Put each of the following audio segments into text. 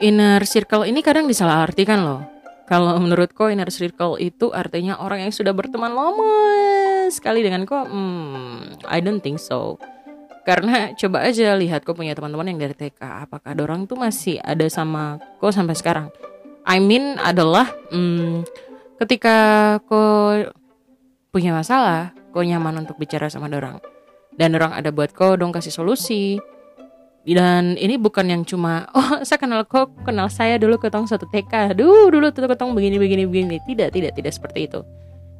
inner circle ini kadang disalahartikan loh. Kalau menurutku inner circle itu artinya orang yang sudah berteman lama sekali dengan kau. Hmm, I don't think so. Karena coba aja lihat kau punya teman-teman yang dari TK, apakah orang tuh masih ada sama kau sampai sekarang? I mean adalah hmm, ketika kau punya masalah, kau nyaman untuk bicara sama orang. Dan orang ada buat kau dong kasih solusi dan ini bukan yang cuma oh saya kenal kok kenal saya dulu ketong satu TK dulu dulu tuh ketong begini begini begini. Tidak tidak tidak seperti itu.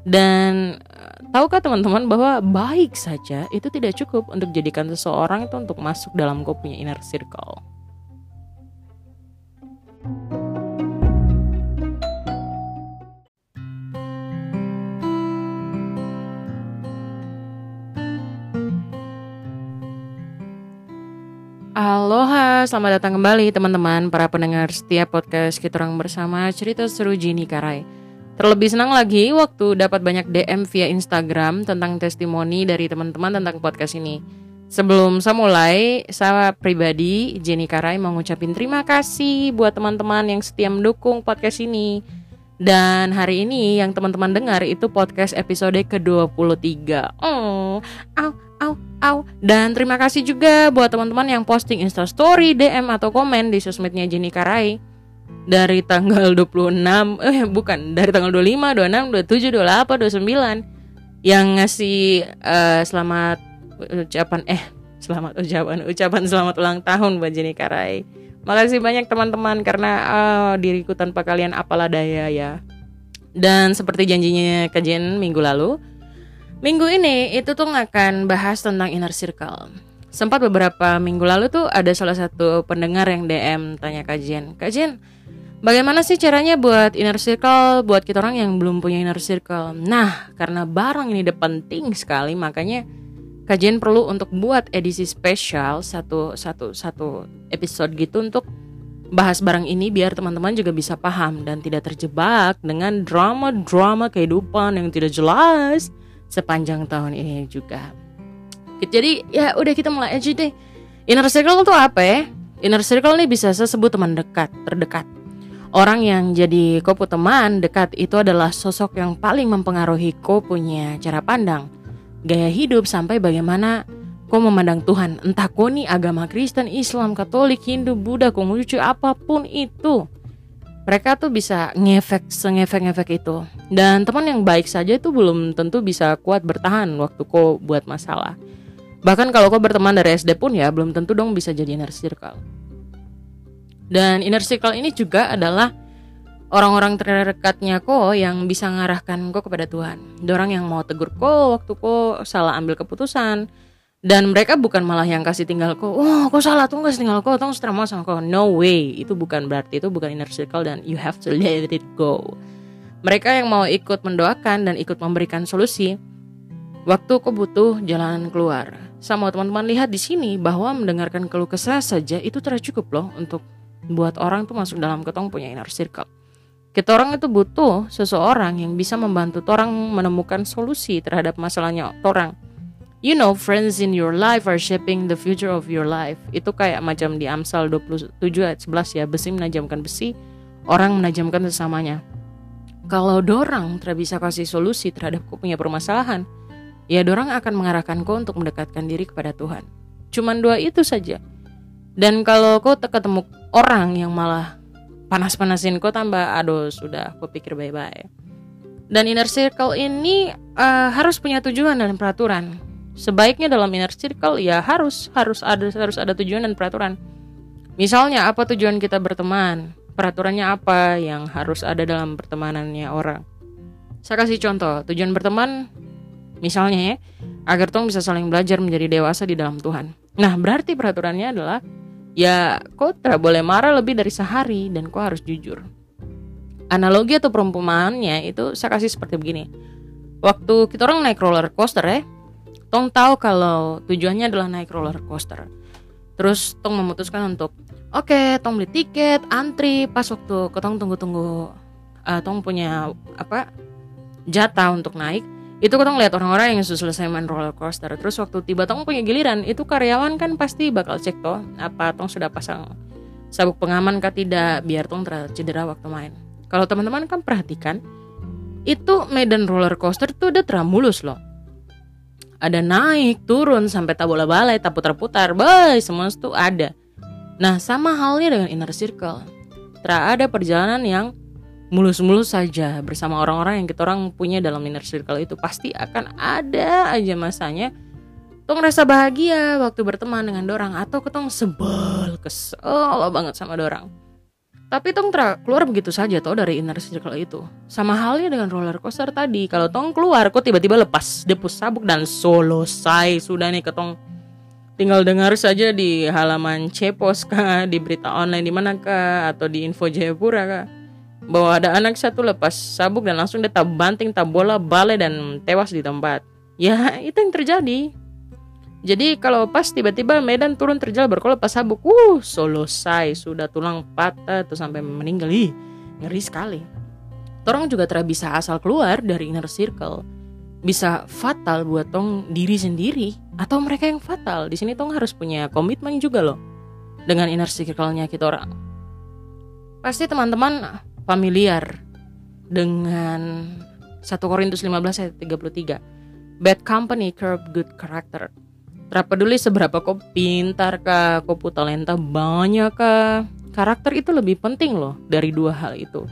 Dan eh, tahukah teman-teman bahwa baik saja itu tidak cukup untuk jadikan seseorang itu untuk masuk dalam kau punya inner circle Aloha, selamat datang kembali teman-teman para pendengar setiap podcast kita orang bersama cerita seru Jini Karai. Terlebih senang lagi waktu dapat banyak DM via Instagram tentang testimoni dari teman-teman tentang podcast ini. Sebelum saya mulai, saya pribadi Jenny Karai mau ngucapin terima kasih buat teman-teman yang setia mendukung podcast ini. Dan hari ini yang teman-teman dengar itu podcast episode ke-23. Oh, au, au, au. Dan terima kasih juga buat teman-teman yang posting Insta Story, DM atau komen di sosmednya Jenny Karai dari tanggal 26 eh bukan dari tanggal 25, 26, 27, 28, 29 yang ngasih uh, selamat ucapan eh selamat ucapan ucapan selamat ulang tahun buat Jenny Karai. Makasih banyak teman-teman karena uh, diriku tanpa kalian apalah daya ya. Dan seperti janjinya kajian minggu lalu, Minggu ini itu tuh akan bahas tentang inner circle. Sempat beberapa minggu lalu tuh ada salah satu pendengar yang DM tanya kajian. Kajian, bagaimana sih caranya buat inner circle buat kita orang yang belum punya inner circle? Nah, karena barang ini udah penting sekali, makanya kajian perlu untuk buat edisi spesial satu satu satu episode gitu untuk bahas barang ini biar teman-teman juga bisa paham dan tidak terjebak dengan drama-drama kehidupan yang tidak jelas sepanjang tahun ini juga. Jadi ya udah kita mulai aja deh. Inner circle itu apa ya? Inner circle ini bisa saya sebut teman dekat, terdekat. Orang yang jadi kau teman dekat itu adalah sosok yang paling mempengaruhi kau punya cara pandang, gaya hidup sampai bagaimana kau memandang Tuhan. Entah kau nih agama Kristen, Islam, Katolik, Hindu, Buddha, Konghucu, apa pun itu mereka tuh bisa ngefek sengefek-ngefek itu. Dan teman yang baik saja itu belum tentu bisa kuat bertahan waktu kau buat masalah. Bahkan kalau kau berteman dari SD pun ya belum tentu dong bisa jadi inner circle. Dan inner circle ini juga adalah orang-orang terdekatnya kau yang bisa mengarahkan kau kepada Tuhan. Orang yang mau tegur kau waktu kau salah ambil keputusan, dan mereka bukan malah yang kasih tinggal kok oh kok salah? Tuh kasih tinggal kok tong setrama sama kok no way. Itu bukan berarti itu bukan inner circle dan you have to let it go. Mereka yang mau ikut mendoakan dan ikut memberikan solusi waktu kau butuh jalan keluar. Sama teman-teman lihat di sini bahwa mendengarkan keluh kesah saja itu telah cukup loh untuk buat orang tuh masuk dalam ketong punya inner circle. Kita orang itu butuh seseorang yang bisa membantu orang menemukan solusi terhadap masalahnya orang you know friends in your life are shaping the future of your life. Itu kayak macam di Amsal 27 ayat 11 ya besi menajamkan besi orang menajamkan sesamanya. Kalau dorang tidak bisa kasih solusi terhadap kau punya permasalahan ya dorang akan mengarahkan kau untuk mendekatkan diri kepada Tuhan. Cuman dua itu saja. Dan kalau kau ketemu orang yang malah panas-panasin kau tambah aduh sudah kau pikir bye-bye. Dan inner circle ini uh, harus punya tujuan dan peraturan sebaiknya dalam inner circle ya harus harus ada harus ada tujuan dan peraturan. Misalnya apa tujuan kita berteman? Peraturannya apa yang harus ada dalam pertemanannya orang? Saya kasih contoh, tujuan berteman misalnya ya, agar tong bisa saling belajar menjadi dewasa di dalam Tuhan. Nah, berarti peraturannya adalah ya kau tidak boleh marah lebih dari sehari dan kau harus jujur. Analogi atau perumpamaannya itu saya kasih seperti begini. Waktu kita orang naik roller coaster ya, Tong tahu kalau tujuannya adalah naik roller coaster. Terus Tong memutuskan untuk oke, okay, Tong beli tiket, antri pas waktu Tong tunggu-tunggu uh, Tong punya apa jatah untuk naik. Itu Tong lihat orang-orang yang sudah selesai main roller coaster. Terus waktu tiba Tong punya giliran, itu karyawan kan pasti bakal cek toh apa Tong sudah pasang sabuk pengaman kah tidak biar tong cedera waktu main kalau teman-teman kan perhatikan itu medan roller coaster tuh udah mulus loh ada naik turun sampai tak bola balai tak putar-putar. Bay semua itu ada. Nah sama halnya dengan inner circle. Tak ada perjalanan yang mulus-mulus saja bersama orang-orang yang kita orang punya dalam inner circle itu. Pasti akan ada aja masanya. Tong rasa bahagia waktu berteman dengan dorang atau ketong sebel kesel banget sama dorang tapi tong keluar begitu saja toh dari inner circle itu. Sama halnya dengan roller coaster tadi. Kalau tong keluar kok tiba-tiba lepas. Depus sabuk dan solo say sudah nih ketong tinggal dengar saja di halaman Cepos kah di berita online di mana kah atau di info Jayapura kah. Bahwa ada anak satu lepas sabuk dan langsung dia tak banting tak bola balai dan tewas di tempat. Ya itu yang terjadi jadi kalau pas tiba-tiba Medan turun terjal berkolot pas sabuk. Uh selesai. Sudah tulang patah tuh sampai meninggal. Ih ngeri sekali. Torong juga tidak bisa asal keluar dari inner circle. Bisa fatal buat tong diri sendiri. Atau mereka yang fatal. Di sini tong harus punya komitmen juga loh. Dengan inner circle-nya kita orang. Pasti teman-teman familiar dengan 1 Korintus 15 ayat 33. Bad company curb good character. Tak peduli seberapa kau pintar kah, kau punya talenta banyak kah, karakter itu lebih penting loh dari dua hal itu.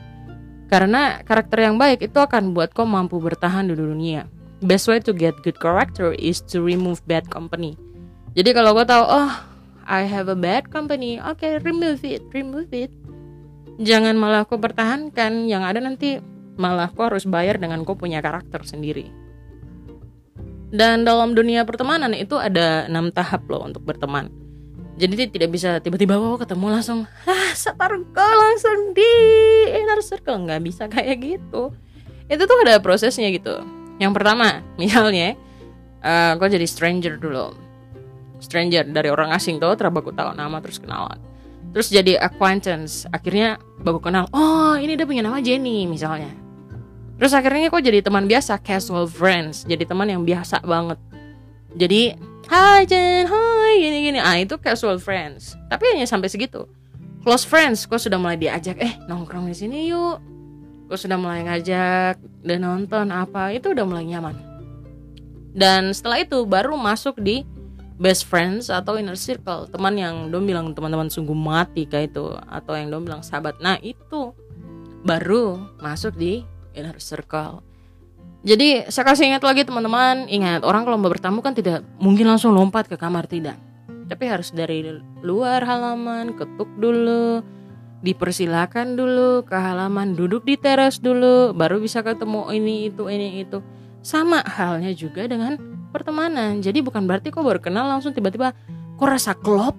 Karena karakter yang baik itu akan buat kau mampu bertahan di dunia. Best way to get good character is to remove bad company. Jadi kalau kau tahu, oh, I have a bad company, oke, okay, remove it, remove it jangan malah kau pertahankan yang ada nanti malah kau harus bayar dengan kau punya karakter sendiri dan dalam dunia pertemanan itu ada enam tahap loh untuk berteman. Jadi tidak bisa tiba-tiba kau ketemu langsung ah satar kau langsung di inner circle. Nggak bisa kayak gitu. Itu tuh ada prosesnya gitu. Yang pertama misalnya uh, kau jadi stranger dulu. Stranger dari orang asing tuh terbaku tahu nama terus kenalan. Terus jadi acquaintance akhirnya baru kenal oh ini dia punya nama Jenny misalnya terus akhirnya kok jadi teman biasa casual friends. Jadi teman yang biasa banget. Jadi hai Jen. Hai gini gini. Ah itu casual friends. Tapi hanya sampai segitu. Close friends kok sudah mulai diajak eh nongkrong di sini yuk. Kok sudah mulai ngajak dan nonton apa itu udah mulai nyaman. Dan setelah itu baru masuk di best friends atau inner circle teman yang dong bilang teman-teman sungguh mati kayak itu atau yang dong bilang sahabat. Nah itu baru masuk di inner circle jadi saya kasih ingat lagi teman-teman ingat orang kalau mau bertamu kan tidak mungkin langsung lompat ke kamar tidak tapi harus dari luar halaman ketuk dulu dipersilakan dulu ke halaman duduk di teras dulu baru bisa ketemu ini itu ini itu sama halnya juga dengan pertemanan. Jadi bukan berarti kok baru kenal langsung tiba-tiba kok rasa klop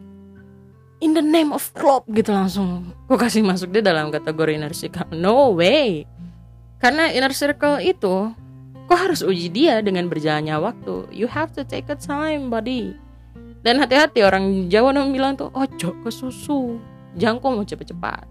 in the name of klop gitu langsung kok kasih masuk dia dalam kategori circle. No way. Karena inner circle itu kok harus uji dia dengan berjalannya waktu. You have to take a time, buddy. Dan hati-hati orang Jawa yang bilang tuh ojo ke susu. Jangan kok mau cepet-cepat.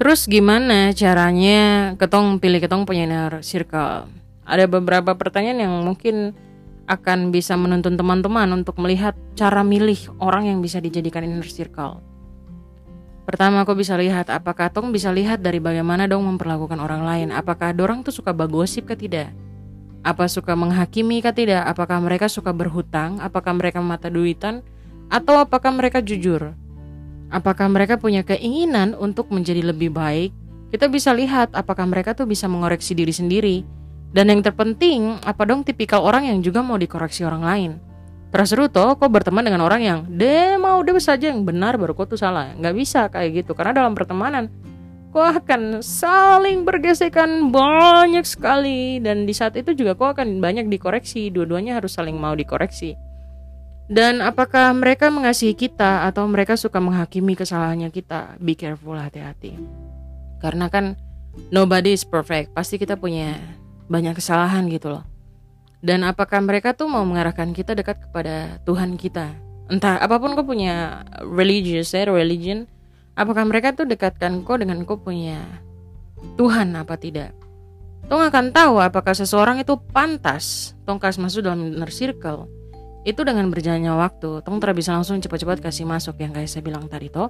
Terus gimana caranya ketong pilih ketong punya inner circle? Ada beberapa pertanyaan yang mungkin akan bisa menuntun teman-teman untuk melihat cara milih orang yang bisa dijadikan inner circle. Pertama aku bisa lihat apakah tong bisa lihat dari bagaimana dong memperlakukan orang lain. Apakah dorang tuh suka bagosip ke tidak? Apa suka menghakimi ke tidak? Apakah mereka suka berhutang? Apakah mereka mata duitan? Atau apakah mereka jujur? apakah mereka punya keinginan untuk menjadi lebih baik, kita bisa lihat apakah mereka tuh bisa mengoreksi diri sendiri. Dan yang terpenting, apa dong tipikal orang yang juga mau dikoreksi orang lain. Terus seru toh, kok berteman dengan orang yang deh mau deh saja yang benar baru kok tuh salah. Nggak bisa kayak gitu, karena dalam pertemanan kau akan saling bergesekan banyak sekali dan di saat itu juga kau akan banyak dikoreksi. Dua-duanya harus saling mau dikoreksi. Dan apakah mereka mengasihi kita atau mereka suka menghakimi kesalahannya kita? Be careful, hati-hati. Karena kan nobody is perfect. Pasti kita punya banyak kesalahan gitu loh. Dan apakah mereka tuh mau mengarahkan kita dekat kepada Tuhan kita? Entah apa pun kau punya religious ya, religion, apakah mereka tuh dekatkan kau dengan kau punya Tuhan apa tidak? Tong akan tahu apakah seseorang itu pantas Tong kasih masuk dalam inner circle. Itu dengan berjalannya waktu, Tong tidak bisa langsung cepat-cepat kasih masuk yang kayak saya bilang tadi toh.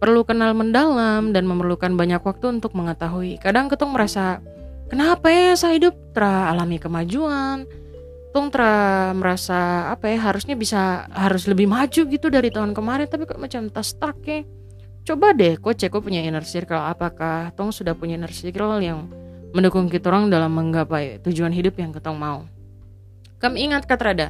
Perlu kenal mendalam dan memerlukan banyak waktu untuk mengetahui. Kadang ketong merasa, kenapa ya saya hidup alami kemajuan, Tong tra merasa apa ya harusnya bisa harus lebih maju gitu dari tahun kemarin tapi kok macam tas stuck ya. Coba deh kok cek kok punya inner circle apakah Tong sudah punya inner circle yang mendukung kita orang dalam menggapai tujuan hidup yang kita mau. Kami ingat kata Rada,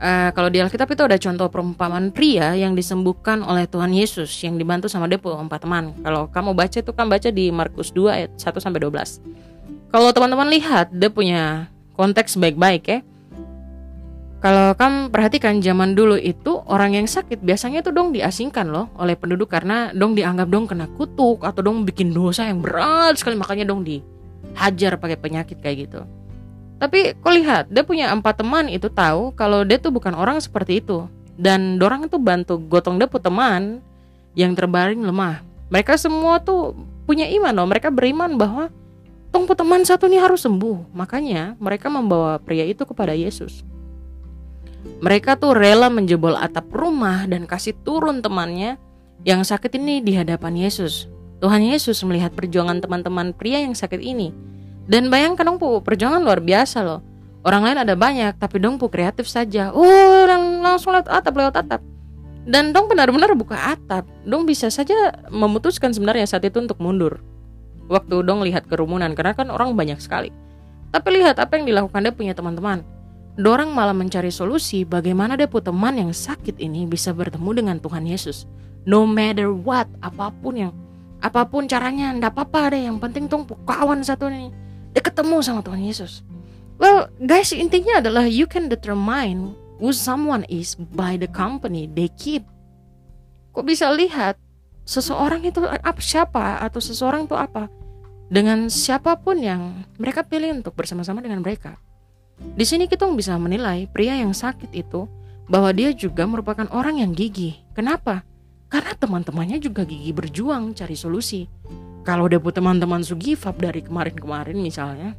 uh, kalau di Alkitab itu ada contoh perumpamaan pria yang disembuhkan oleh Tuhan Yesus yang dibantu sama Depo empat teman. Kalau kamu baca itu kan baca di Markus 2 ayat 1 sampai 12. Kalau teman-teman lihat dia punya konteks baik-baik ya. Kalau kamu perhatikan zaman dulu itu orang yang sakit biasanya tuh dong diasingkan loh oleh penduduk karena dong dianggap dong kena kutuk atau dong bikin dosa yang berat sekali makanya dong di hajar pakai penyakit kayak gitu. Tapi kau lihat, dia punya empat teman itu tahu kalau dia tuh bukan orang seperti itu. Dan dorang itu bantu gotong dia teman yang terbaring lemah. Mereka semua tuh punya iman loh. Mereka beriman bahwa tong teman satu ini harus sembuh. Makanya mereka membawa pria itu kepada Yesus. Mereka tuh rela menjebol atap rumah dan kasih turun temannya yang sakit ini di hadapan Yesus. Tuhan Yesus melihat perjuangan teman-teman pria yang sakit ini. Dan bayangkan dong pu, perjuangan luar biasa loh. Orang lain ada banyak, tapi dong pu kreatif saja. Oh, lang langsung lewat atap, lewat atap. Dan dong benar-benar buka atap. Dong bisa saja memutuskan sebenarnya saat itu untuk mundur. Waktu dong lihat kerumunan, karena kan orang banyak sekali. Tapi lihat apa yang dilakukan dia punya teman-teman. Dorang malah mencari solusi bagaimana dia punya teman yang sakit ini bisa bertemu dengan Tuhan Yesus. No matter what, apa pun yang apa pun caranya ndak apa-apa deh yang penting tuh kawan satu nih dia ketemu sama Tuhan Yesus well guys intinya adalah you can determine who someone is by the company they keep kok bisa lihat seseorang itu apa siapa atau seseorang itu apa dengan siapa pun yang mereka pilih untuk bersama-sama dengan mereka di sini kita bisa menilai pria yang sakit itu bahwa dia juga merupakan orang yang gigih. Kenapa? Karena teman-temannya juga gigi berjuang cari solusi. Kalau debut teman-teman Sugifab dari kemarin-kemarin misalnya,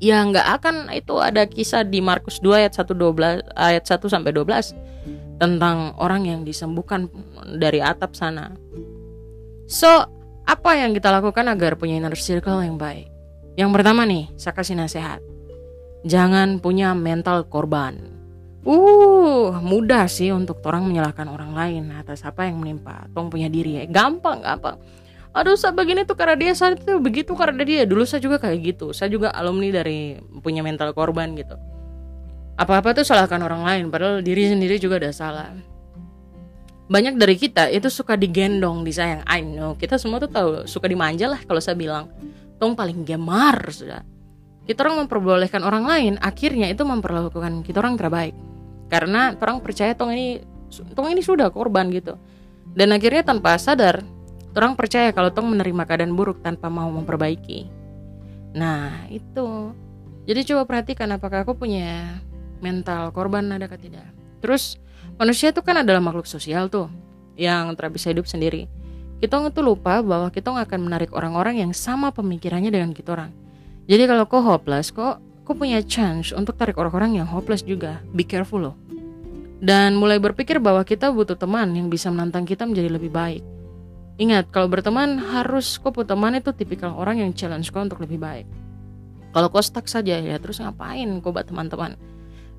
ya nggak akan itu ada kisah di Markus 2 ayat 1 12 ayat 1 sampai 12 tentang orang yang disembuhkan dari atap sana. So, apa yang kita lakukan agar punya inner circle yang baik? Yang pertama nih, saya kasih nasihat. Jangan punya mental korban. Uh, mudah sih untuk orang menyalahkan orang lain atas apa yang menimpa tong punya diri ya. Gampang, gampang. Aduh, saya begini tuh karena dia saat itu begitu karena dia. Dulu saya juga kayak gitu. Saya juga alumni dari punya mental korban gitu. Apa-apa tuh salahkan orang lain padahal diri sendiri juga ada salah. Banyak dari kita itu suka digendong, disayang. I know, kita semua tuh tahu suka dimanja lah kalau saya bilang. Tong paling gemar sudah. Kita orang memperbolehkan orang lain akhirnya itu memperlakukan kita orang terbaik. Karena orang percaya tong ini tong ini sudah korban gitu. Dan akhirnya tanpa sadar orang percaya kalau tong menerima keadaan buruk tanpa mau memperbaiki. Nah itu. Jadi coba perhatikan apakah aku punya mental korban ada atau tidak. Terus manusia itu kan adalah makhluk sosial tuh yang bisa hidup sendiri kita tuh lupa bahwa kita akan menarik orang-orang yang sama pemikirannya dengan kita orang jadi kalau kau hopeless kok kau punya chance untuk tarik orang-orang yang hopeless juga. Be careful loh. Dan mulai berpikir bahwa kita butuh teman yang bisa menantang kita menjadi lebih baik. Ingat, kalau berteman harus kau punya teman itu tipikal orang yang challenge kau untuk lebih baik. Kalau kau stuck saja ya terus ngapain kau buat teman-teman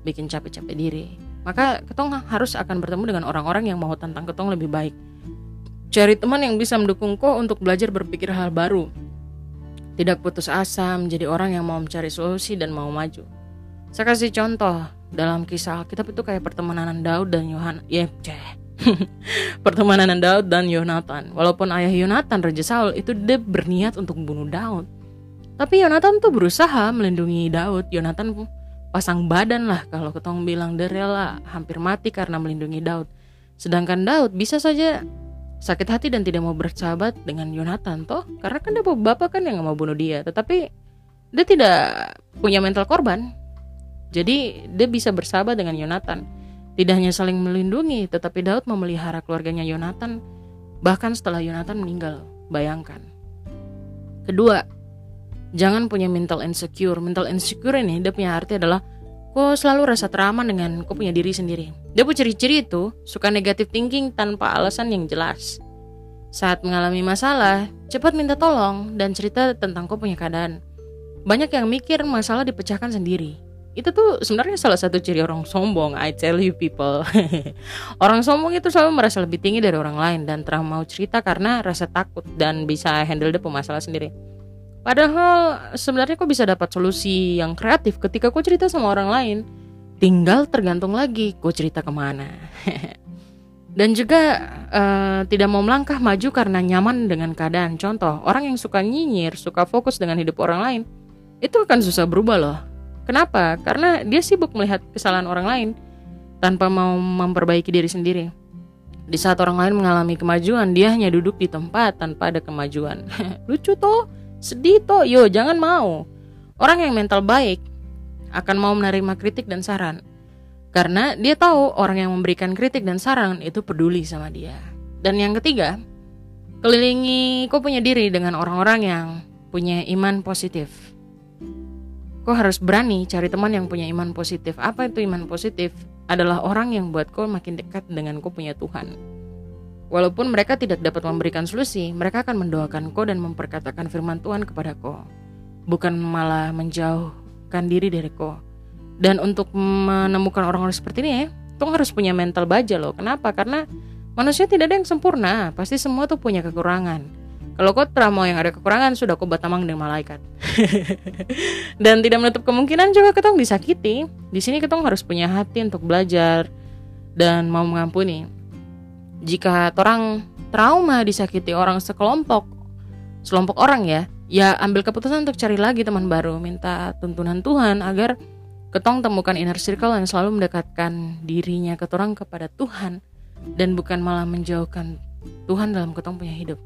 bikin capek-capek diri. Maka ketong harus akan bertemu dengan orang-orang yang mau tantang ketong lebih baik. Cari teman yang bisa mendukung kau untuk belajar berpikir hal baru, tidak putus asa menjadi orang yang mau mencari solusi dan mau maju. Saya kasih contoh dalam kisah Alkitab itu kayak pertemanan Daud dan Yohan, ya ceh. pertemanan Daud dan Yonatan. Walaupun ayah Yonatan Raja Saul itu dia berniat untuk membunuh Daud. Tapi Yonatan tuh berusaha melindungi Daud. Yonatan pasang badan lah kalau ketong bilang dia rela hampir mati karena melindungi Daud. Sedangkan Daud bisa saja sakit hati dan tidak mau bersahabat dengan Yonatan toh. Karena kan dia bapak kan yang mau bunuh dia. Tetapi dia tidak punya mental korban. Jadi dia bisa bersahabat dengan Yonatan. Tidak hanya saling melindungi tetapi Daud memelihara keluarganya Yonatan. Bahkan setelah Yonatan meninggal bayangkan. Kedua Jangan punya mental insecure. Mental insecure ini dia punya arti adalah kok selalu rasa teraman dengan kau punya diri sendiri. Dia punya ciri-ciri itu suka negatif thinking tanpa alasan yang jelas. Saat mengalami masalah, cepat minta tolong dan cerita tentang kau punya keadaan. Banyak yang mikir masalah dipecahkan sendiri. Itu tuh sebenarnya salah satu ciri orang sombong, I tell you people. orang sombong itu selalu merasa lebih tinggi dari orang lain dan terang mau cerita karena rasa takut dan bisa handle deh masalah sendiri. Padahal sebenarnya kok bisa dapat solusi yang kreatif ketika kok cerita sama orang lain. Tinggal tergantung lagi kok cerita ke mana. Dan juga uh, tidak mau melangkah maju karena nyaman dengan keadaan. Contoh, orang yang suka nyinyir, suka fokus dengan hidup orang lain, itu akan susah berubah loh. Kenapa? Karena dia sibuk melihat kesalahan orang lain tanpa mau memperbaiki diri sendiri. Di saat orang lain mengalami kemajuan, dia hanya duduk di tempat tanpa ada kemajuan. Lucu tuh Sedih toh, yo jangan mau. Orang yang mental baik akan mau menerima kritik dan saran. Karena dia tahu orang yang memberikan kritik dan saran itu peduli sama dia. Dan yang ketiga, kelilingi kau punya diri dengan orang-orang yang punya iman positif. Kau harus berani cari teman yang punya iman positif. Apa itu iman positif? Adalah orang yang buat kau makin dekat dengan kau punya Tuhan. Walaupun mereka tidak dapat memberikan solusi, mereka akan mendoakan kau dan memperkatakan firman Tuhan kepada kau, bukan malah menjauhkan diri dari kau. Dan untuk menemukan orang-orang seperti ini kau harus punya mental baja loh. Kenapa? Karena manusia tidak ada yang sempurna, pasti semua tuh punya kekurangan. Kalau kau teramo yang ada kekurangan, sudah kau batamang dengan malaikat. dan tidak menutup kemungkinan juga ketong disakiti. Di sini ketong harus punya hati untuk belajar dan mau mengampuni jika orang trauma disakiti orang sekelompok sekelompok orang ya ya ambil keputusan untuk cari lagi teman baru. Minta tuntunan Tuhan agar ketong temukan inner circle yang selalu mendekatkan dirinya ke orang kepada Tuhan dan bukan malah menjauhkan Tuhan dalam ketong punya hidup.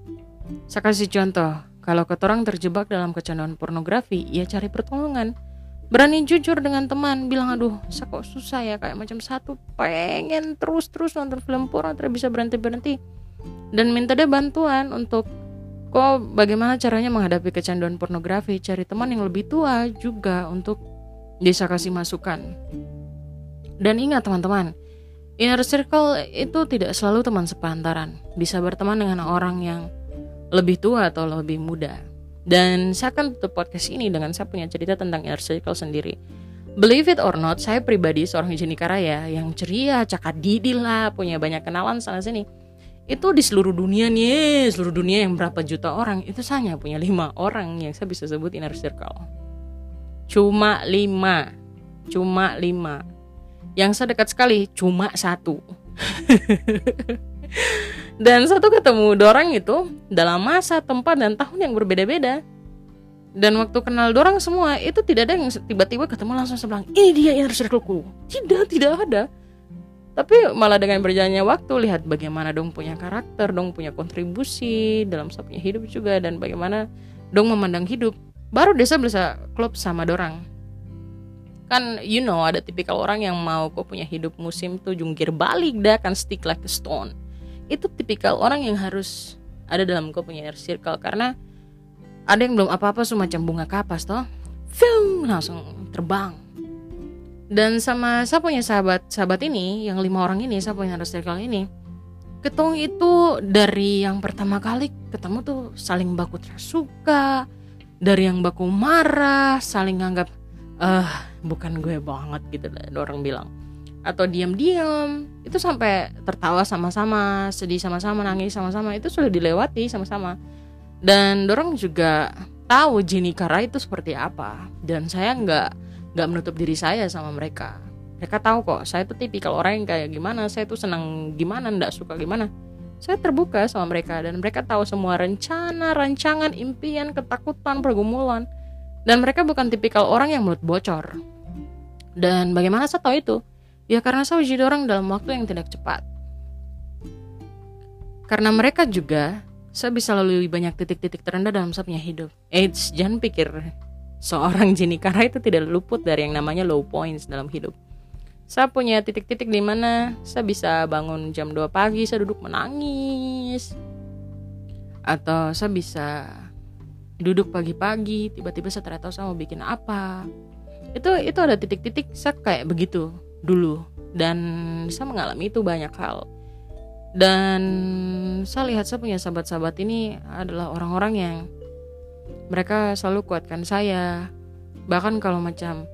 Saya kasih contoh. Kalau ketorang terjebak dalam kecanduan pornografi ya cari pertolongan berani jujur dengan teman bilang aduh saya kok susah ya kayak macam satu pengen terus terus nonton film porno tidak bisa berhenti berhenti dan minta dia bantuan untuk kok bagaimana caranya menghadapi kecanduan pornografi? Cari teman yang lebih tua juga untuk bisa kasih masukan. Dan ingat teman-teman inner circle itu tidak selalu teman sepantaran. Bisa berteman dengan orang yang lebih tua atau lebih muda dan saya akan tutup podcast ini dengan saya punya cerita tentang inner circle sendiri. Believe it or not, saya pribadi seorang Jenny Karaya yang ceria, cakadidi lah, punya banyak kenalan sana sini. Itu di seluruh dunia nih, seluruh dunia yang berapa juta orang, itu saya punya lima orang yang saya bisa sebut inner circle. Cuma lima, cuma lima. Yang saya dekat sekali cuma satu. Dan satu ketemu dorang itu dalam masa, tempat, dan tahun yang berbeda-beda. Dan waktu kenal dorang semua itu tidak ada yang tiba-tiba ketemu langsung sebelah ini dia inner circleku. Tidak, tidak ada. Tapi malah dengan berjalannya waktu lihat bagaimana dong punya karakter, dong punya kontribusi dalam punya hidup juga dan bagaimana dong memandang hidup. Baru desa bisa klub sama dorang. Kan you know ada tipikal orang yang mau kok punya hidup musim tuh jungkir balik dah kan stick like a stone itu tipikal orang yang harus ada dalam kau punya inner circle karena ada yang belum apa-apa semacam bunga kapas toh. Film langsung terbang. Dan sama saya punya sahabat sahabat ini yang lima orang ini saya punya inner circle ini ketong itu dari yang pertama kali ketemu tuh saling baku tersuka dari yang baku marah saling nganggap eh bukan gue banget gitu lah orang bilang atau diam-diam itu sampai tertawa sama-sama sedih sama-sama nangis sama-sama itu sudah dilewati sama-sama. Dan dorong juga tahu Jenny Kara itu seperti apa. Dan saya nggak nggak menutup diri saya sama mereka. Mereka tahu kok saya tuh tipikal orang yang kayak gimana saya tuh senang gimana ndak suka gimana. Saya terbuka sama mereka dan mereka tahu semua rencana rancangan impian ketakutan pergumulan. Dan mereka bukan tipikal orang yang mulut bocor. Dan bagaimana saya tahu itu Ya karena saya uji orang dalam waktu yang tidak cepat. Karena mereka juga, saya bisa lalui banyak titik-titik terendah dalam saya punya hidup. Eits, jangan pikir seorang Jenny Kara itu tidak luput dari yang namanya low points dalam hidup. Saya punya titik-titik di mana saya bisa bangun jam 2 pagi, saya duduk menangis. Atau saya bisa duduk pagi-pagi tiba-tiba saya ternyata saya mau bikin apa itu itu ada titik-titik saya kayak begitu dulu. Dan saya mengalami itu banyak hal. Dan saya lihat saya punya sahabat-sahabat ini adalah orang-orang yang mereka selalu kuatkan saya. Bahkan kalau macam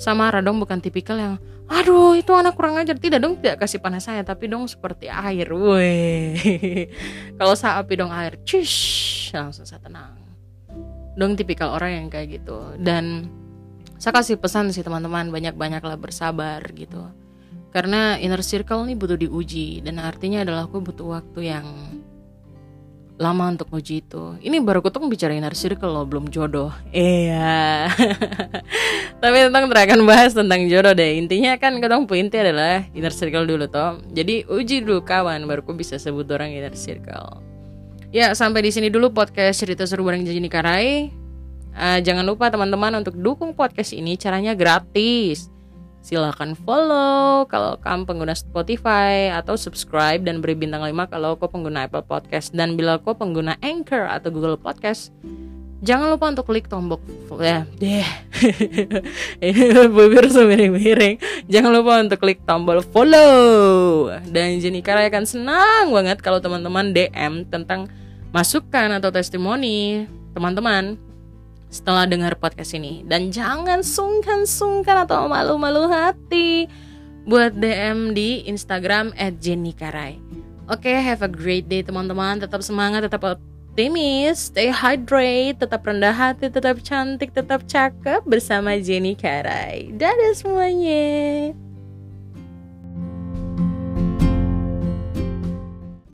sama Radong bukan tipikal yang aduh itu anak kurang ajar. Tidak dong tidak kasih panas saya tapi dong seperti air. Weh kalau saya api dong air cush langsung saya tenang. Dong tipikal orang yang kayak gitu. Dan saya kasih pesan sih teman-teman banyak-banyaklah bersabar gitu. Karena inner circle ini butuh diuji dan artinya adalah aku butuh waktu yang lama untuk uji itu. Ini baru kutung bicara inner circle loh belum jodoh. Iya. Tapi tentang terakan bahas tentang jodoh deh. Intinya kan ketong poinnya adalah inner circle dulu toh. Jadi uji dulu kawan baru ku bisa sebut orang inner circle. Ya sampai di sini dulu podcast cerita seru bareng Janji Karai Uh, jangan lupa teman-teman untuk dukung podcast ini caranya gratis. Silahkan follow kalau kamu pengguna Spotify atau subscribe dan beri bintang 5 kalau kau pengguna Apple Podcast. Dan bila kau pengguna Anchor atau Google Podcast jangan lupa untuk klik tombol ya deh. Bibir miring-miring jangan lupa untuk klik tombol follow. Dan Jenny Kara akan senang banget kalau teman-teman DM tentang masukan atau testimoni. Teman-teman setelah dengar podcast ini dan jangan sungkan-sungkan atau malu-malu hati buat DM di Instagram @jennykarai. Oke, okay, have a great day teman-teman. Tetap semangat, tetap optimis, stay hydrate, tetap rendah hati, tetap cantik, tetap cakep bersama Jenny Karai. Dadah semuanya.